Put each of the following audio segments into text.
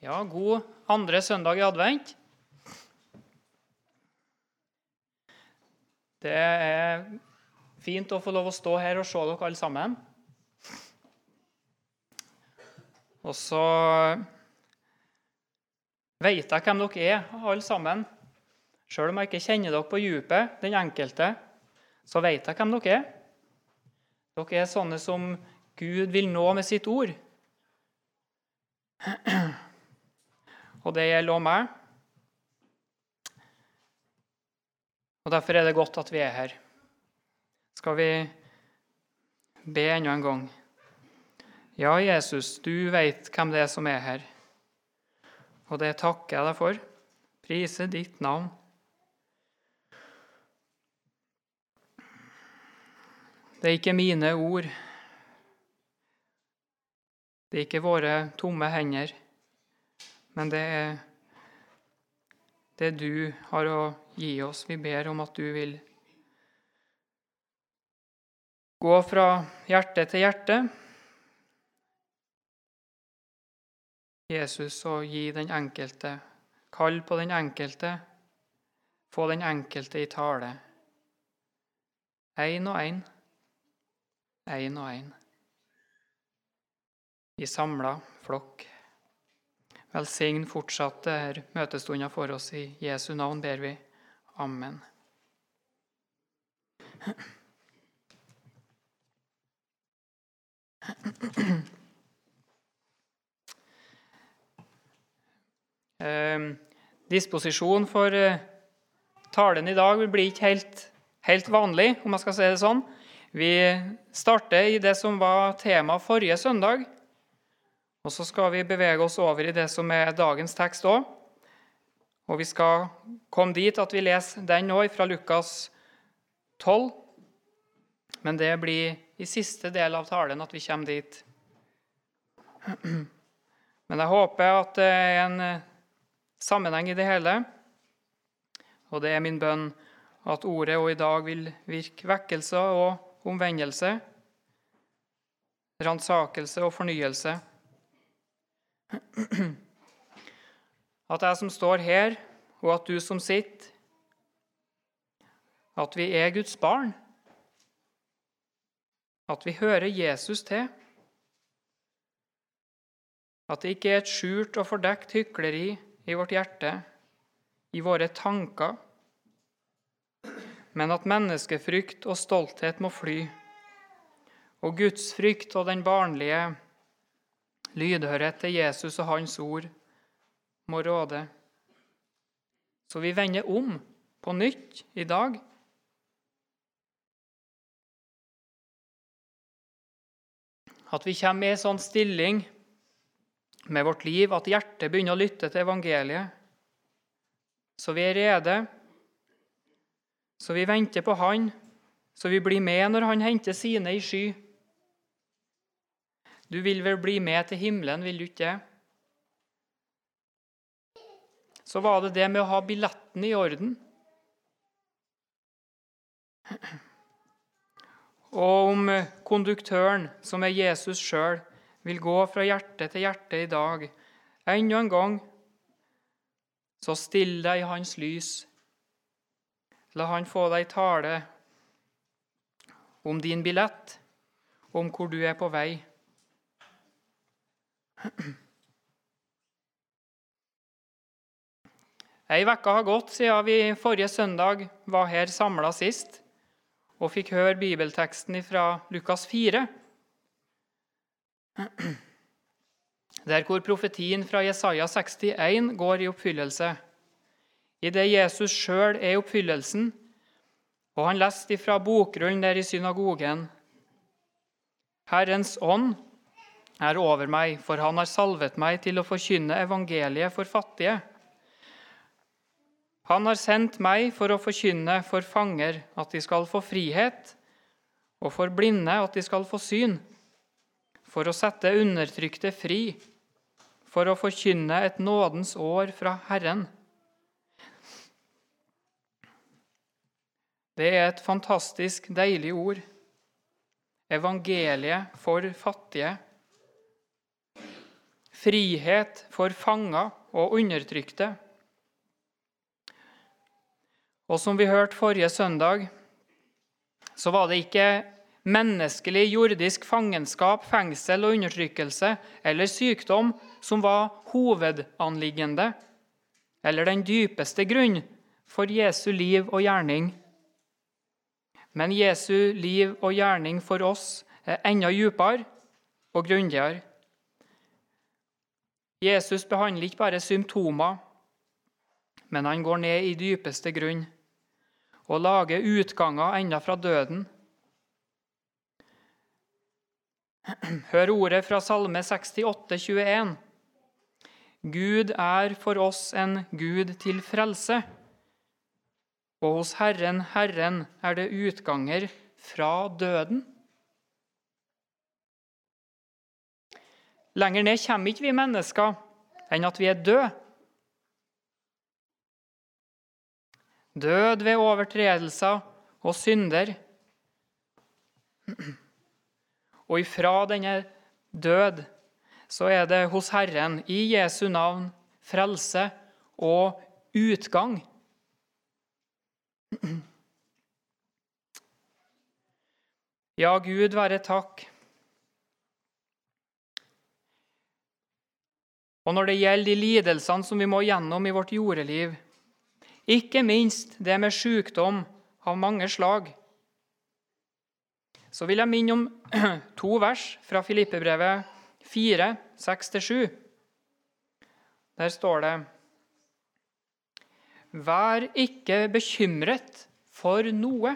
Ja, god andre søndag i advent. Det er fint å få lov å stå her og se dere alle sammen. Og så vet jeg hvem dere er, alle sammen. Selv om jeg ikke kjenner dere på djupet, den enkelte, så vet jeg hvem dere er. Dere er sånne som Gud vil nå med sitt ord. Og det gjelder òg meg. Og Derfor er det godt at vi er her. Skal vi be enda en gang? Ja, Jesus, du vet hvem det er som er her. Og det takker jeg deg for. Priser ditt navn. Det er ikke mine ord. Det er ikke våre tomme hender. Men det er det du har å gi oss. Vi ber om at du vil gå fra hjerte til hjerte. Jesus, og gi den enkelte Kall på den enkelte. Få den enkelte i tale. Én og én én og én. I samla flokk. Velsign fortsatt dette møtestunda for oss. I Jesu navn ber vi. Amen. Eh, disposisjon for eh, talen i dag blir ikke helt, helt vanlig, om jeg skal si det sånn. Vi starter i det som var tema forrige søndag. Og så skal vi bevege oss over i det som er dagens tekst òg. Og vi skal komme dit at vi leser den nå fra Lukas 12. Men det blir i siste del av talen at vi kommer dit. Men jeg håper at det er en sammenheng i det hele. Og det er min bønn at ordet òg i dag vil virke vekkelse og omvendelse, ransakelse og fornyelse. At jeg som står her, og at du som sitter, at vi er Guds barn. At vi hører Jesus til. At det ikke er et skjult og fordekt hykleri i vårt hjerte, i våre tanker men at menneskefrykt og stolthet må fly, og gudsfrykt og den barnlige lydhørhet til Jesus og Hans ord må råde. Så vi vender om på nytt i dag. At vi kommer i en sånn stilling med vårt liv at hjertet begynner å lytte til evangeliet. Så vi er rede så vi venter på Han, så vi blir med når Han henter sine i sky. Du vil vel bli med til himmelen, vil du ikke? Så var det det med å ha billetten i orden. Og om konduktøren, som er Jesus sjøl, vil gå fra hjerte til hjerte i dag, enda en gang, så still deg i hans lys La han få deg tale om din billett, om hvor du er på vei. Ei uke har gått siden vi forrige søndag var her samla sist og fikk høre bibelteksten fra Lukas 4, der hvor profetien fra Jesaja 61 går i oppfyllelse i det Jesus sjøl er oppfyllelsen, og han leste fra bokrullen der i synagogen. Herrens ånd er over meg, for han har salvet meg til å forkynne evangeliet for fattige. Han har sendt meg for å forkynne for fanger at de skal få frihet, og for blinde at de skal få syn, for å sette undertrykte fri, for å forkynne et nådens år fra Herren. Det er et fantastisk deilig ord. Evangeliet for fattige. Frihet for fanger og undertrykte. Og som vi hørte forrige søndag, så var det ikke menneskelig jordisk fangenskap, fengsel og undertrykkelse eller sykdom som var hovedanliggende, eller den dypeste grunn for Jesu liv og gjerning. Men Jesu liv og gjerning for oss er enda dypere og grundigere. Jesus behandler ikke bare symptomer, men han går ned i dypeste grunn og lager utganger enda fra døden. Hør ordet fra Salme 68, 21. Gud er for oss en Gud til frelse, og hos Herren, Herren, er det utganger fra døden. Lenger ned kommer ikke vi mennesker enn at vi er døde. Død ved overtredelser og synder. Og ifra denne død så er det hos Herren, i Jesu navn, frelse og utgang. Ja, Gud være takk. Og når det gjelder de lidelsene som vi må gjennom i vårt jordeliv, ikke minst det med sykdom av mange slag. Så vil jeg minne om to vers fra Filippebrevet 4, 6-7. Der står det Vær ikke bekymret for noe,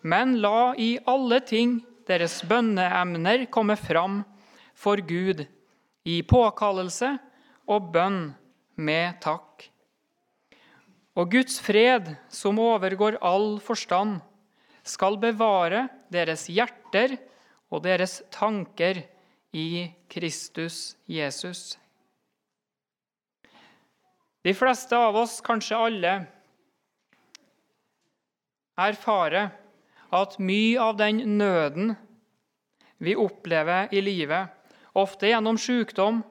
men la i alle ting deres bønneemner komme fram for Gud i påkallelse og bønn med takk. Og Guds fred, som overgår all forstand, skal bevare deres hjerter og deres tanker i Kristus Jesus. De fleste av oss, kanskje alle, erfarer at mye av den nøden vi opplever i livet, ofte gjennom sykdom,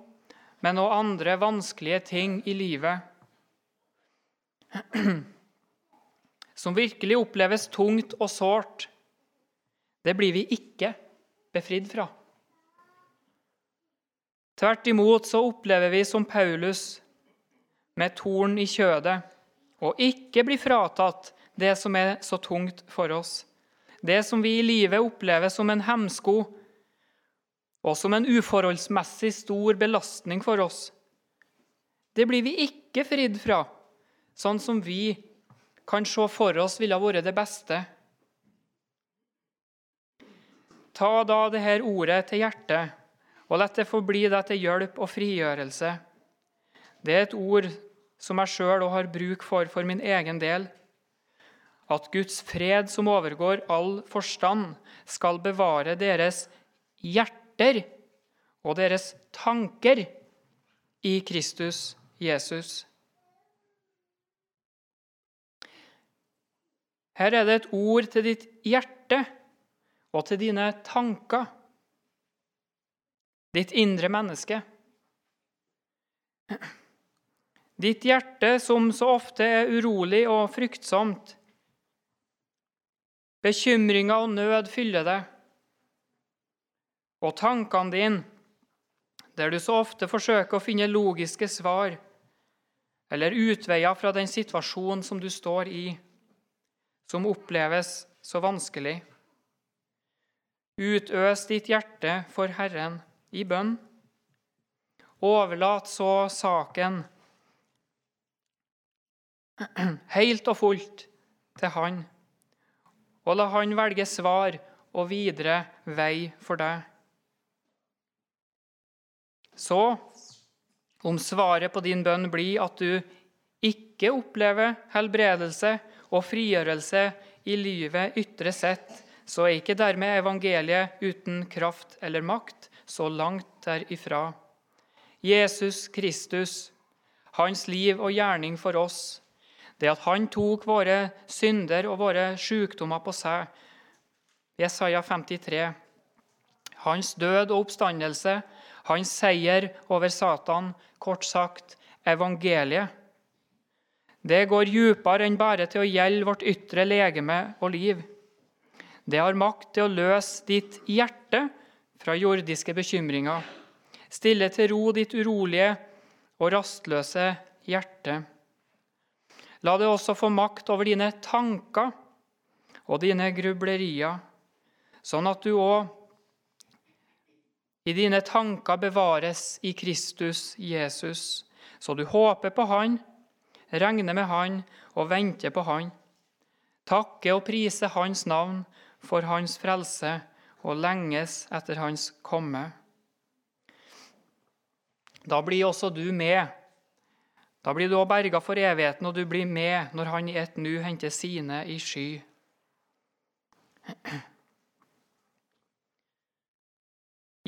men også andre vanskelige ting i livet, som virkelig oppleves tungt og sårt, det blir vi ikke befridd fra. Tvert imot så opplever vi som Paulus med torn i kjødet, og ikke bli fratatt det som er så tungt for oss. Det som vi i livet opplever som en hemsko og som en uforholdsmessig stor belastning for oss. Det blir vi ikke fridd fra sånn som vi kan se for oss ville vært det beste. Ta da dette ordet til hjertet, og la det forbli deg til hjelp og frigjørelse. Det er et ord som jeg sjøl har bruk for for min egen del. At Guds fred, som overgår all forstand, skal bevare deres hjerter og deres tanker i Kristus Jesus. Her er det et ord til ditt hjerte og til dine tanker, ditt indre menneske. Ditt hjerte som så ofte er urolig og fryktsomt. Bekymringer og nød fyller det. Og tankene dine, der du så ofte forsøker å finne logiske svar eller utveier fra den situasjonen som du står i som oppleves så vanskelig. Utøs ditt hjerte for Herren i bønn. Overlat så saken helt og fullt til Han, og la Han velge svar og videre vei for deg. Så, om svaret på din bønn blir at du ikke opplever helbredelse og frigjørelse i livet ytre sett, så er ikke dermed evangeliet uten kraft eller makt, så langt derifra. Jesus Kristus, hans liv og gjerning for oss, det at han tok våre synder og våre sykdommer på seg. Jesaja 53. Hans død og oppstandelse Hans seier over Satan, kort sagt evangeliet. Det går djupere enn bare til å gjelde vårt ytre legeme og liv. Det har makt til å løse ditt hjerte fra jordiske bekymringer, stille til ro ditt urolige og rastløse hjerte. La det også få makt over dine tanker og dine grublerier, sånn at du òg i dine tanker bevares i Kristus Jesus, så du håper på Han regner med Han og venter på Han. Takke og prise Hans navn for Hans frelse og lenges etter Hans komme. Da blir også du med. Da blir du òg berga for evigheten, og du blir med når Han i et nu henter sine i sky.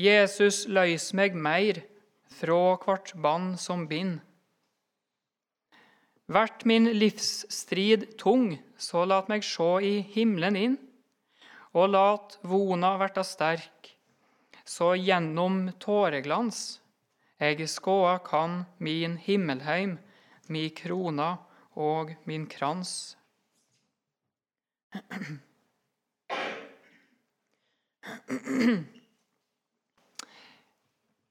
Jesus løys meg meir fra hvert band som bind. Vert min livsstrid tung, så lat meg sjå i himmelen inn, og lat vona verta sterk, så gjennom tåreglans eg skåa kan min himmelheim, mi krona og min krans.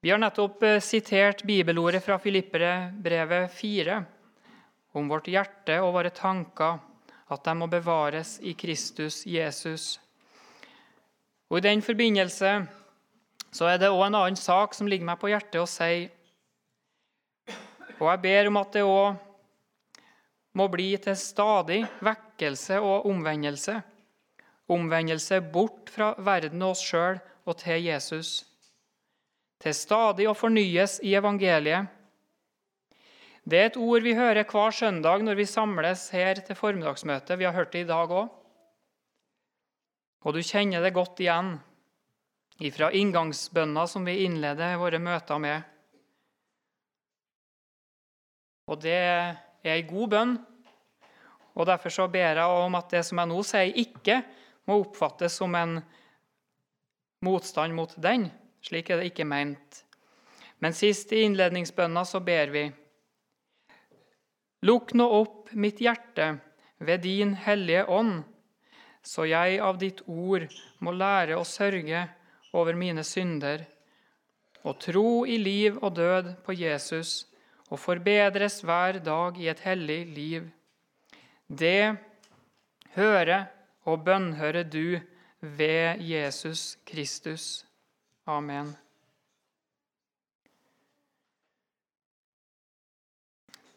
Vi har nettopp eh, sitert bibelordet fra Filippere brevet 4 om vårt hjerte og våre tanker, at de må bevares i Kristus Jesus. Og I den forbindelse så er det òg en annen sak som ligger meg på hjertet å si. Og jeg ber om at det òg må bli til stadig vekkelse og omvendelse. Omvendelse bort fra verden og oss sjøl og til Jesus. Til stadig å fornyes i evangeliet det er et ord vi hører hver søndag når vi samles her til formiddagsmøtet. Vi har hørt det i dag òg. Og du kjenner det godt igjen fra inngangsbønna som vi innleder våre møter med. Og det er ei god bønn, og derfor så ber jeg om at det som jeg nå sier, ikke må oppfattes som en motstand mot den. Slik er det ikke meint. Men sist i innledningsbønna så ber vi Lukk nå opp mitt hjerte ved din hellige ånd, så jeg av ditt ord må lære å sørge over mine synder, og tro i liv og død på Jesus, og forbedres hver dag i et hellig liv. Det hører og bønnhører du ved Jesus Kristus. Amen.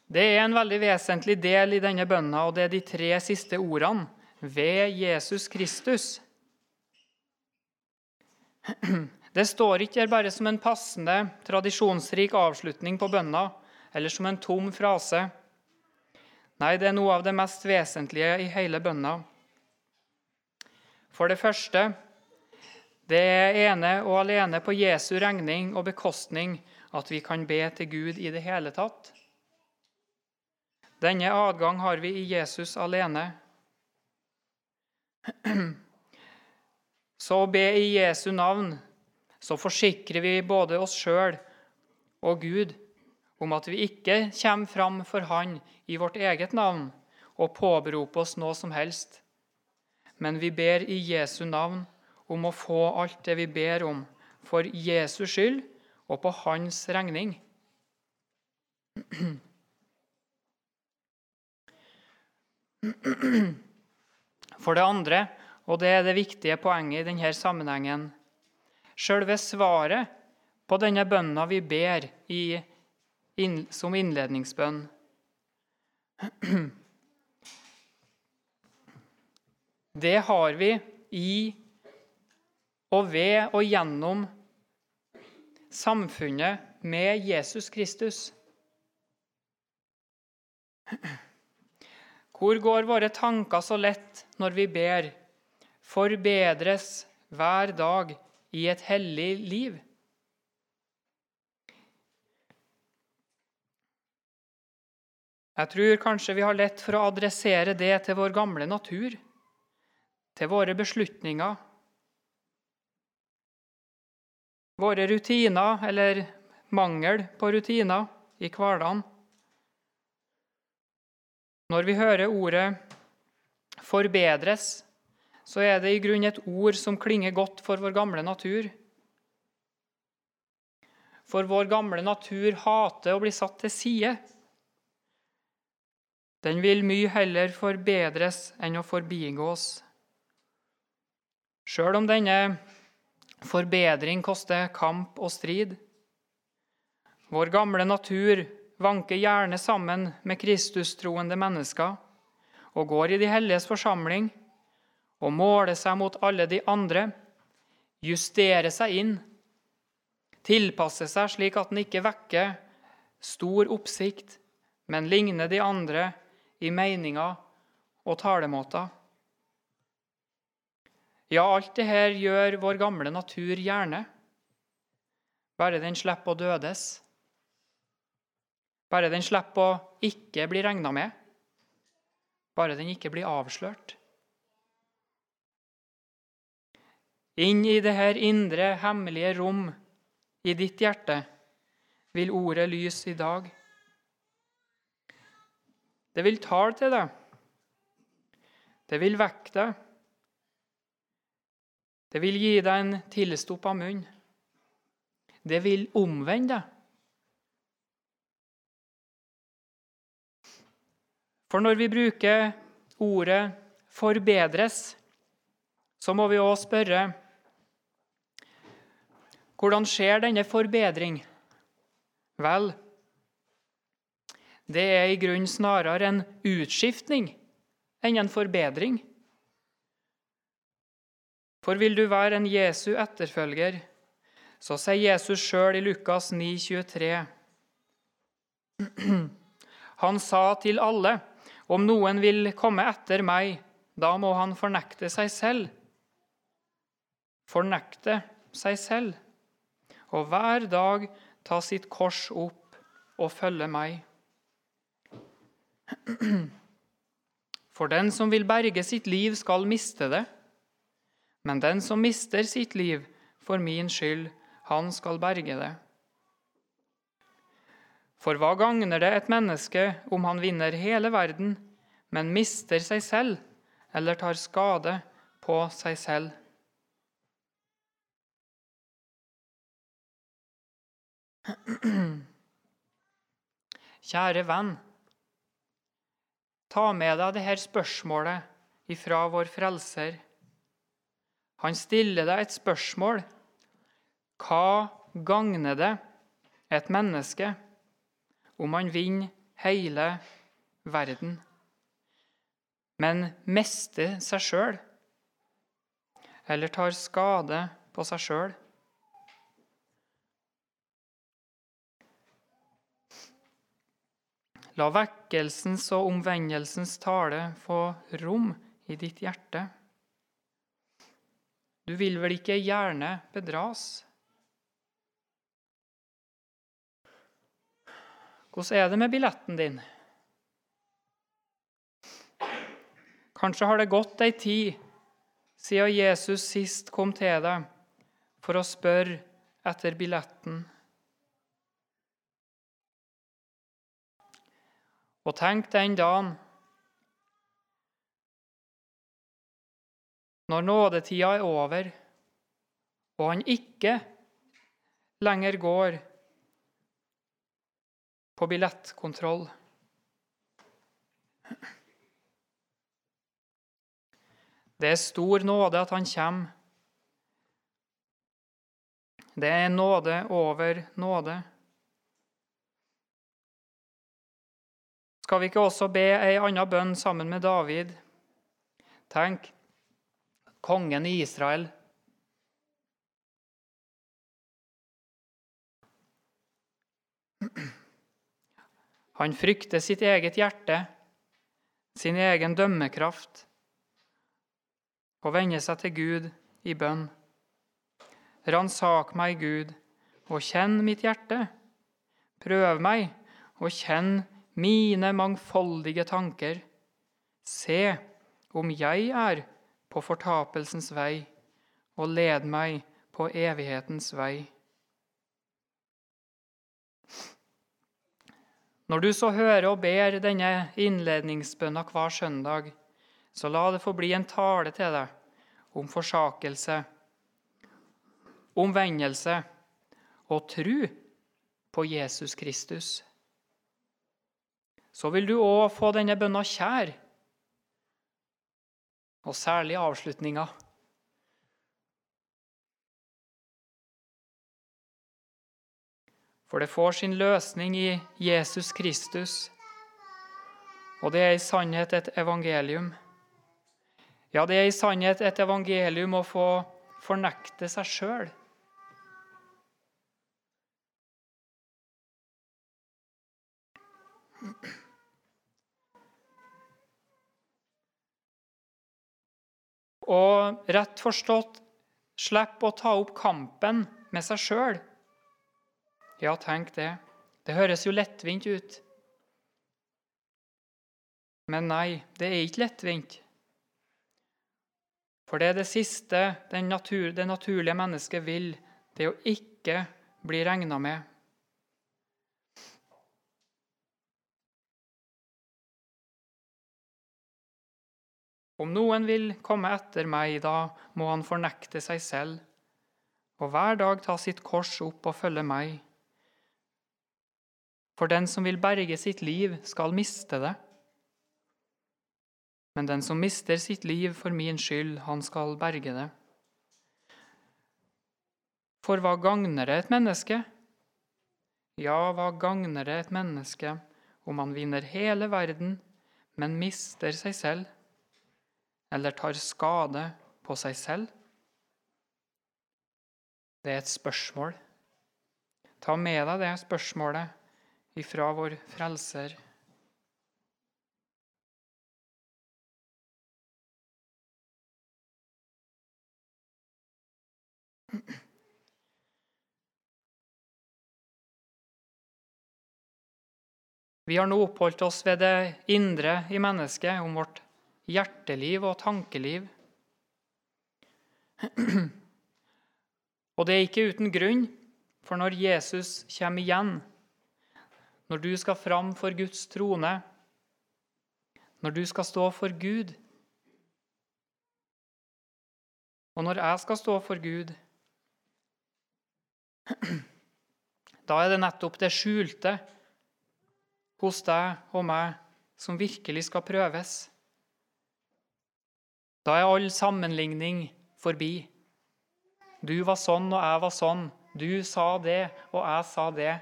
Det er en veldig vesentlig del i denne bønna, og det er de tre siste ordene ved Jesus Kristus. Det står ikke her bare som en passende, tradisjonsrik avslutning på bønna, eller som en tom frase. Nei, det er noe av det mest vesentlige i hele bønna. For det første det er ene og alene på Jesu regning og bekostning at vi kan be til Gud i det hele tatt. Denne adgang har vi i Jesus alene. Så å be i Jesu navn, så forsikrer vi både oss sjøl og Gud om at vi ikke kommer fram for Han i vårt eget navn og påberoper oss noe som helst. Men vi ber i Jesu navn om å få alt det vi ber om, for Jesus skyld og på Hans regning. For det andre, og det er det viktige poenget i denne sammenhengen Selve svaret på denne bønna vi ber i, inn, som innledningsbønn Det har vi i og ved og gjennom samfunnet med Jesus Kristus. Hvor går våre tanker så lett når vi ber, forbedres hver dag i et hellig liv? Jeg tror kanskje vi har lett for å adressere det til vår gamle natur, til våre beslutninger. Våre rutiner eller mangel på rutiner i hverdagen. Når vi hører ordet 'forbedres', så er det i grunn et ord som klinger godt for vår gamle natur. For vår gamle natur hater å bli satt til side. Den vil mye heller forbedres enn å forbigås. Sjøl om denne forbedring koster kamp og strid. Vår gamle natur vanker gjerne sammen med Kristustroende mennesker og går i de helliges forsamling og måler seg mot alle de andre, justerer seg inn, tilpasser seg slik at den ikke vekker stor oppsikt, men ligner de andre i meninger og talemåter. Ja, alt det her gjør vår gamle natur gjerne, bare den slipper å dødes. Bare den slipper å ikke bli regna med. Bare den ikke blir avslørt. Inn i det her indre, hemmelige rom i ditt hjerte vil ordet lys i dag. Det vil tale til deg. Det vil vekke deg. Det vil gi deg en tilstoppa munn. Det vil omvende deg. For når vi bruker ordet 'forbedres', så må vi òg spørre hvordan skjer denne forbedring? Vel, det er i grunnen snarere en utskiftning enn en forbedring. For vil du være en Jesu etterfølger, så sier Jesus sjøl i Lukas 9, 23. Han sa til alle, om noen vil komme etter meg, da må han fornekte seg selv. Fornekte seg selv og hver dag ta sitt kors opp og følge meg. For den som vil berge sitt liv, skal miste det. Men den som mister sitt liv for min skyld, han skal berge det. For hva gagner det et menneske om han vinner hele verden, men mister seg selv eller tar skade på seg selv? Kjære venn, ta med deg dette spørsmålet ifra vår Frelser. Han stiller deg et spørsmål. Hva gagner det et menneske om han vinner hele verden, men mister seg sjøl, eller tar skade på seg sjøl? La vekkelsens og omvendelsens tale få rom i ditt hjerte. Du vil vel ikke gjerne bedras? Hvordan er det med billetten din? Kanskje har det gått ei tid siden Jesus sist kom til deg for å spørre etter billetten. Og tenk den dagen når nådetida er over, og han ikke lenger går på billettkontroll. Det er stor nåde at han kommer. Det er nåde over nåde. Skal vi ikke også be ei anna bønn sammen med David? Tenk kongen i Israel. Han frykter sitt eget hjerte, sin egen dømmekraft, og vender seg til Gud i bønn. Ransak meg, Gud, og kjenn mitt hjerte. Prøv meg og kjenn mine mangfoldige tanker. Se om jeg er på fortapelsens vei, og led meg på evighetens vei. Når du så hører og ber denne innledningsbønna hver søndag, så la det få bli en tale til deg om forsakelse, omvendelse og tru på Jesus Kristus. Så vil du òg få denne bønna kjær, og særlig avslutninga. For det får sin løsning i Jesus Kristus. Og det er i sannhet et evangelium. Ja, det er i sannhet et evangelium å få fornekte seg sjøl. Og rett forstått slippe å ta opp kampen med seg sjøl. Ja, tenk det. Det høres jo lettvint ut. Men nei, det er ikke lettvint. For det er det siste det naturlige mennesket vil, det å ikke bli regna med. Om noen vil komme etter meg, da må han fornekte seg selv og hver dag ta sitt kors opp og følge meg. For den som vil berge sitt liv, skal miste det. Men den som mister sitt liv for min skyld, han skal berge det. For hva gagner det et menneske? Ja, hva gagner det et menneske om han vinner hele verden, men mister seg selv, eller tar skade på seg selv? Det er et spørsmål. Ta med deg det spørsmålet ifra vår Frelser. Vi har nå oppholdt oss ved det indre i mennesket, om vårt hjerteliv og tankeliv. Og det er ikke uten grunn, for når Jesus kommer igjen, når du skal fram for Guds trone, når du skal stå for Gud Og når jeg skal stå for Gud, da er det nettopp det skjulte hos deg og meg som virkelig skal prøves. Da er all sammenligning forbi. Du var sånn, og jeg var sånn. Du sa det, og jeg sa det.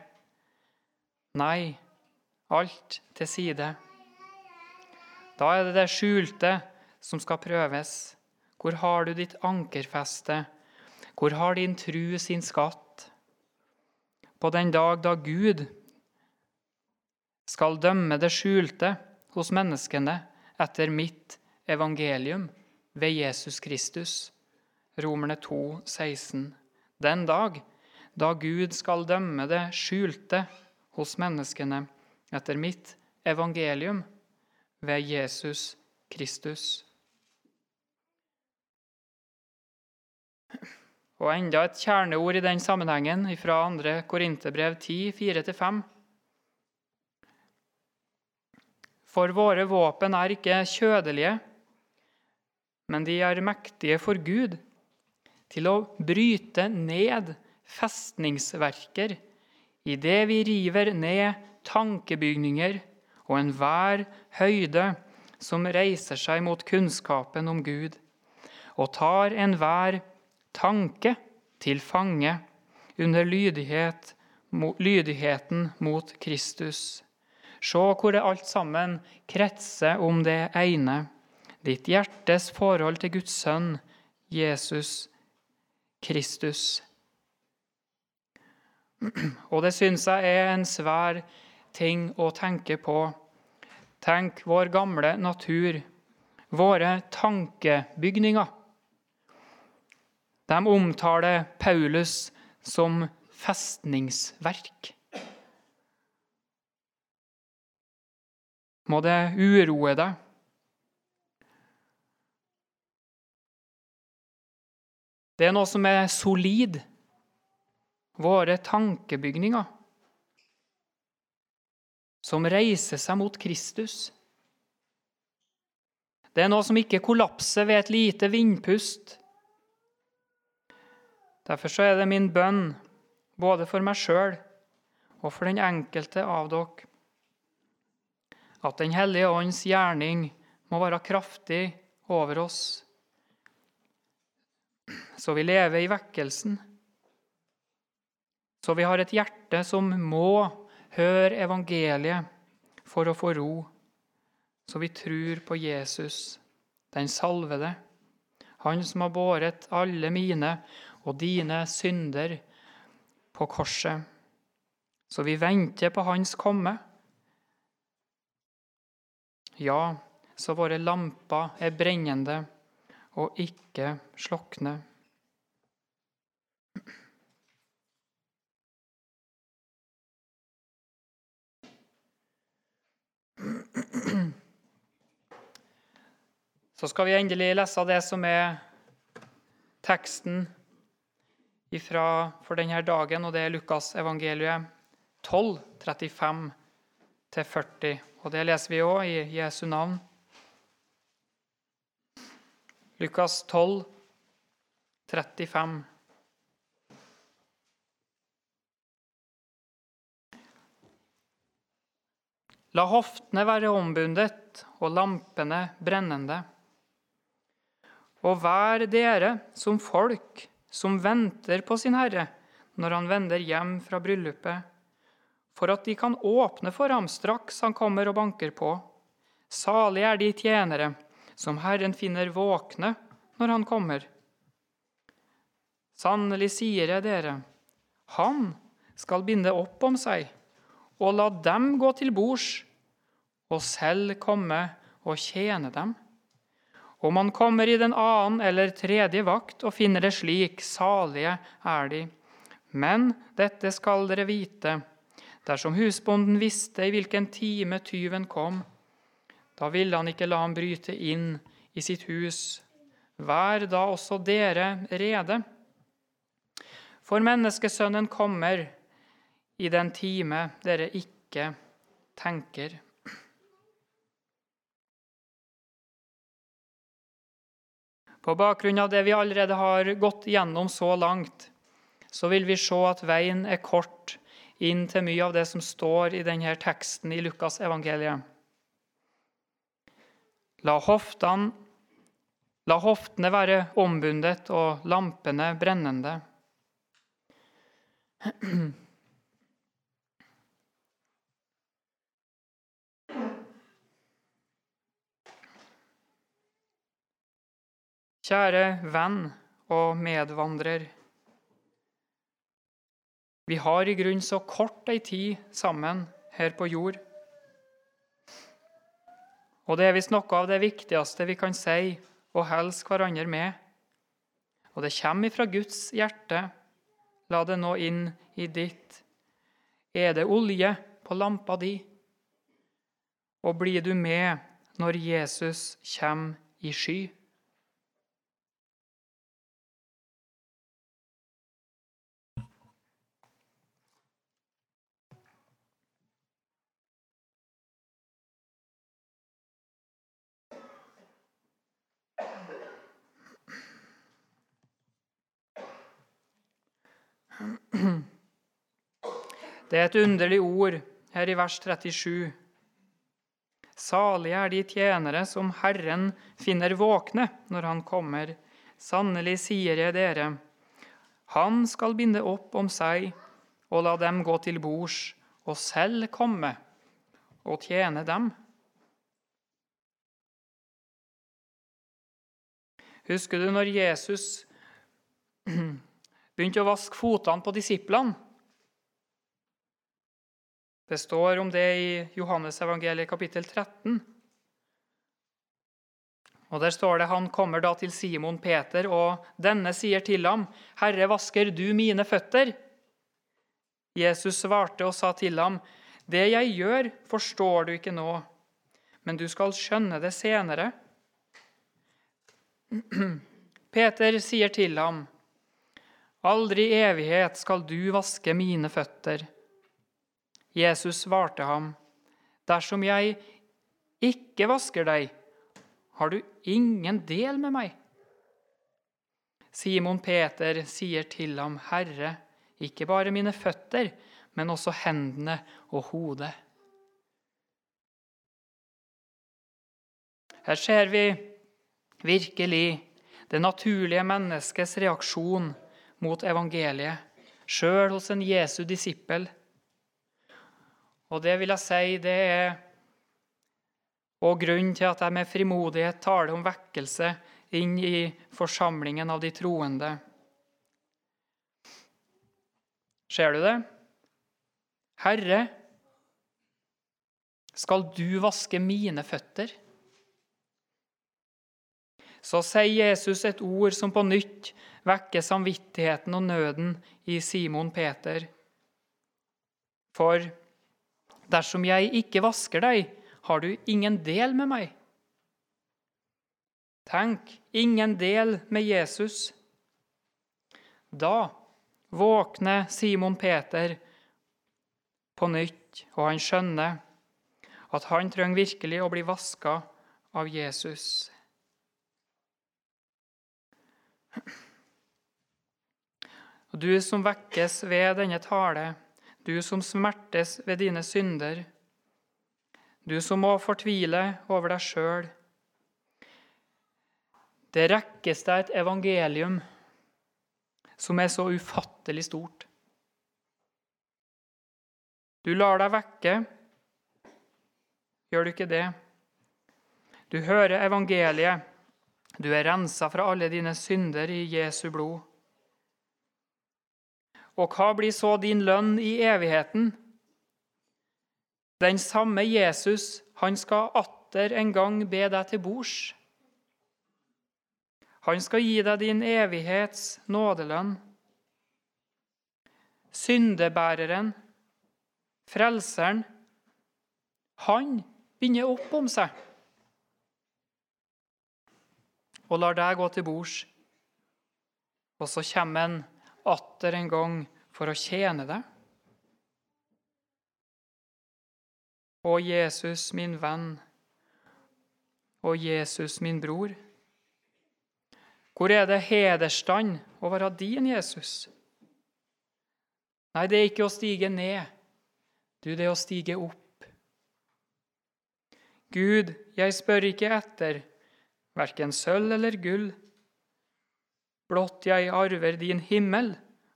Nei, alt til side. Da er det det skjulte som skal prøves. Hvor har du ditt ankerfeste? Hvor har din tru sin skatt? På den dag da Gud skal dømme det skjulte hos menneskene etter mitt evangelium ved Jesus Kristus. Romerne 2, 16. Den dag da Gud skal dømme det skjulte hos menneskene etter mitt evangelium ved Jesus Kristus. Og enda et kjerneord i den sammenhengen fra 2. Korinterbrev 10, 4-5. For våre våpen er ikke kjødelige, men de er mektige for Gud til å bryte ned festningsverker idet vi river ned tankebygninger og enhver høyde som reiser seg mot kunnskapen om Gud, og tar enhver tanke til fange under lydighet, lydigheten mot Kristus. Se hvor det alt sammen kretser om det ene, ditt hjertes forhold til Guds sønn, Jesus Kristus. Og det syns jeg er en svær ting å tenke på. Tenk vår gamle natur, våre tankebygninger. De omtaler Paulus som festningsverk. Må det uroe deg? Det er noe som er solid våre tankebygninger. som reiser seg mot Kristus. Det er noe som ikke kollapser ved et lite vindpust. Derfor så er det min bønn, både for meg sjøl og for den enkelte av dere, at Den hellige ånds gjerning må være kraftig over oss, så vi lever i vekkelsen, så vi har et hjerte som må høre evangeliet for å få ro så vi tror på Jesus, den salvede, han som har båret alle mine og dine synder på korset. Så vi venter på hans komme. Ja, så våre lamper er brennende og ikke slokne. Så skal vi endelig lese det som er teksten ifra, for denne dagen, og det er Lukas evangeliet 12, 35-40. Og det leser vi òg i Jesu navn. Lukas 12, 35. La hoftene være ombundet og lampene brennende. Og vær dere som folk som venter på sin Herre når han vender hjem fra bryllupet, for at de kan åpne for ham straks han kommer og banker på. Salig er de tjenere som Herren finner våkne når han kommer. Sannelig sier jeg dere, han skal binde opp om seg og la dem gå til bords, og selv komme og tjene dem. Om man kommer i den annen eller tredje vakt og finner det slik, salige er de. Men dette skal dere vite, dersom husbonden visste i hvilken time tyven kom, da ville han ikke la ham bryte inn i sitt hus. Vær da også dere rede. For menneskesønnen kommer i den time dere ikke tenker. På bakgrunn av det vi allerede har gått gjennom så langt, så vil vi se at veien er kort inn til mye av det som står i denne teksten i Lukas evangeliet. La, hoftene, la hoftene være ombundet og lampene brennende. Kjære venn og medvandrer. Vi har i grunn så kort ei tid sammen her på jord. Og det er visst noe av det viktigste vi kan si og hilse hverandre med. Og det kommer ifra Guds hjerte. La det nå inn i ditt. Er det olje på lampa di? Og blir du med når Jesus kommer i sky? Det er et underlig ord her i vers 37. Salige er de tjenere som Herren finner våkne når Han kommer. Sannelig sier jeg dere, Han skal binde opp om seg og la dem gå til bords, og selv komme og tjene dem. Husker du når Jesus begynte å vaske fotene på disiplene? Det står om det i Johannes evangeliet kapittel 13. Og Der står det han kommer da til Simon Peter, og denne sier til ham, 'Herre, vasker du mine føtter?' Jesus svarte og sa til ham, 'Det jeg gjør, forstår du ikke nå, men du skal skjønne det senere.' Peter sier til ham, 'Aldri i evighet skal du vaske mine føtter.' Jesus svarte ham, Dersom jeg ikke vasker deg, har du ingen del med meg. Simon Peter sier til ham, Herre, ikke bare mine føtter, men også hendene og hodet. Her ser vi virkelig det naturlige menneskets reaksjon mot evangeliet, sjøl hos en Jesu disippel. Og det vil jeg si, det er og grunnen til at jeg med frimodighet taler om vekkelse inn i forsamlingen av de troende. Ser du det? Herre, skal du vaske mine føtter? Så sier Jesus et ord som på nytt vekker samvittigheten og nøden i Simon Peter. For dersom jeg ikke vasker deg, har du ingen del med meg. Tenk, ingen del med Jesus. Da våkner Simon Peter på nytt, og han skjønner at han trenger virkelig å bli vaska av Jesus. Du som vekkes ved denne tale, du som smertes ved dine synder, du som må fortvile over deg sjøl. Det rekkes deg et evangelium som er så ufattelig stort. Du lar deg vekke, gjør du ikke det? Du hører evangeliet. Du er rensa fra alle dine synder i Jesu blod. Og hva blir så din lønn i evigheten? Den samme Jesus, han skal atter en gang be deg til bords. Han skal gi deg din evighets nådelønn. Syndebæreren, frelseren, han binder opp om seg og lar deg gå til bords. Og så kommer han atter en gang for å tjene deg. Å Jesus, min venn, å, Jesus, min bror. Hvor er det hederstand å være din Jesus? Nei, det er ikke å stige ned. Du, det er å stige opp. Gud, jeg spør ikke etter verken sølv eller gull. Blott jeg arver din himmel,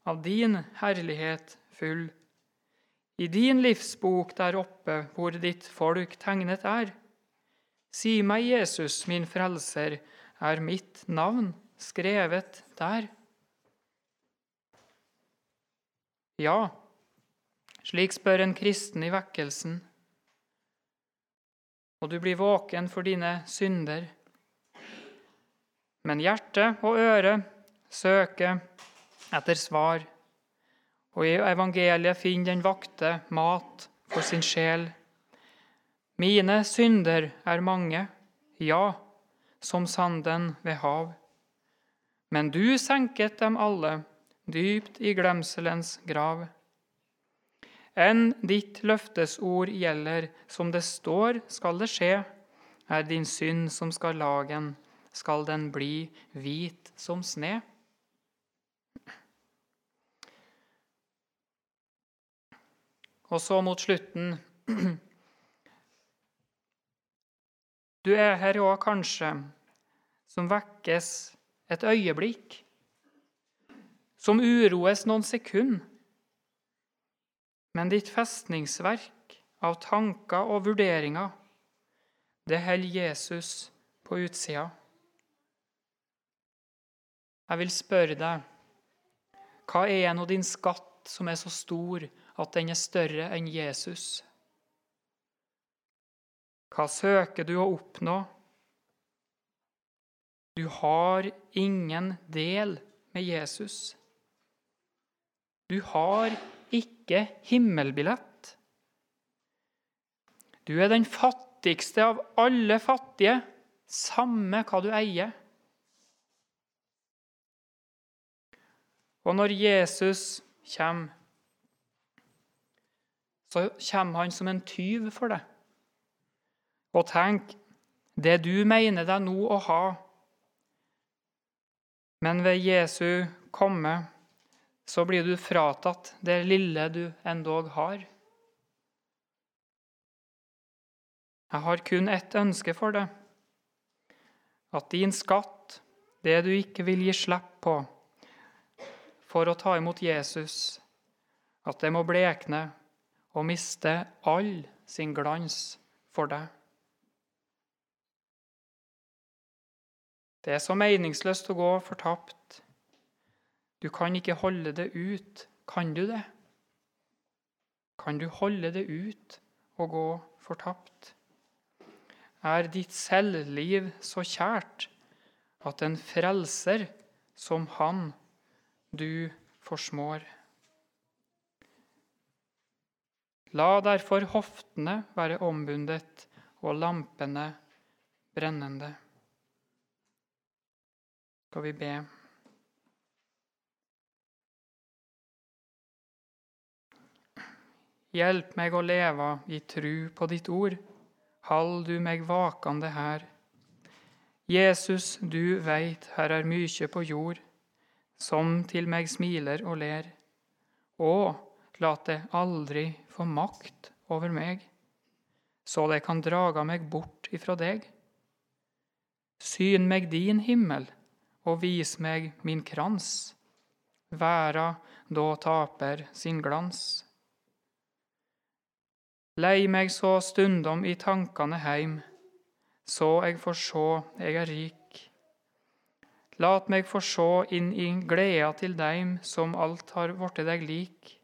av din herlighet full i din livsbok der oppe hvor ditt folk tegnet er. Si meg, Jesus, min frelser, er mitt navn skrevet der? Ja, slik spør en kristen i vekkelsen. Og du blir våken for dine synder. Men hjerte og øre søker etter svar og i evangeliet finner den vakte mat for sin sjel. Mine synder er mange, ja, som sanden ved hav. Men du senket dem alle dypt i glemselens grav. Enn ditt løftesord gjelder, som det står skal det skje, er din synd som skal lagen, skal den bli hvit som sne. Og så mot slutten Du er her òg kanskje som vekkes et øyeblikk, som uroes noen sekunder. Men ditt festningsverk av tanker og vurderinger, det holder Jesus på utsida. Jeg vil spørre deg, hva er nå din skatt som er så stor at den er større enn Jesus? Hva søker du å oppnå? Du har ingen del med Jesus. Du har ikke himmelbillett. Du er den fattigste av alle fattige, samme hva du eier. Og når Jesus kommer så kommer han som en tyv for deg. Og tenk, det du mener deg nå å ha, men ved Jesu komme så blir du fratatt det lille du endog har. Jeg har kun ett ønske for deg, at din skatt, det du ikke vil gi slipp på for å ta imot Jesus, at det må blekne og miste all sin glans for deg. Det er så meningsløst å gå fortapt. Du kan ikke holde det ut. Kan du det? Kan du holde det ut og gå fortapt? Er ditt selvliv så kjært at en frelser som han du forsmår? La derfor hoftene være ombundet og lampene brennende. Skal vi be. Hjelp meg å leve i tru på ditt ord. Hold du meg vakande her. Jesus, du veit her er mykje på jord, som til meg smiler og ler. Og lat det aldri få makt over meg, så det kan draga meg bort ifra deg. Syn meg din himmel, og vis meg min krans, væra da taper sin glans. Lei meg så stundom i tankane heim, så eg får sjå eg er rik. Lat meg få sjå inn i gleda til deim som alt har vorte deg lik.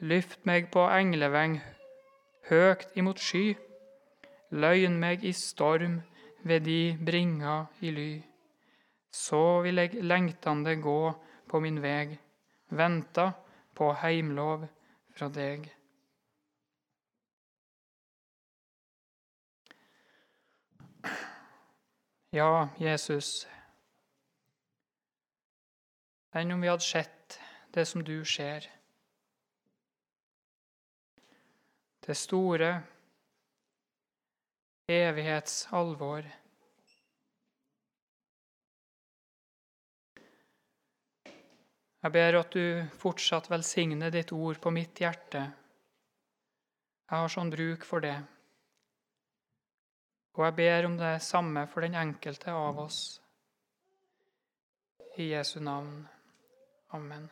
Lyft meg på engleveng høgt imot sky. Løgn meg i storm ved de bringa i ly. Så vil eg lengtande gå på min veg, venta på heimlov fra deg. Ja, Jesus, enn om vi hadde sett det som du ser. Det store evighetsalvor. Jeg ber at du fortsatt velsigner ditt ord på mitt hjerte. Jeg har sånn bruk for det. Og jeg ber om det samme for den enkelte av oss. I Jesu navn. Amen.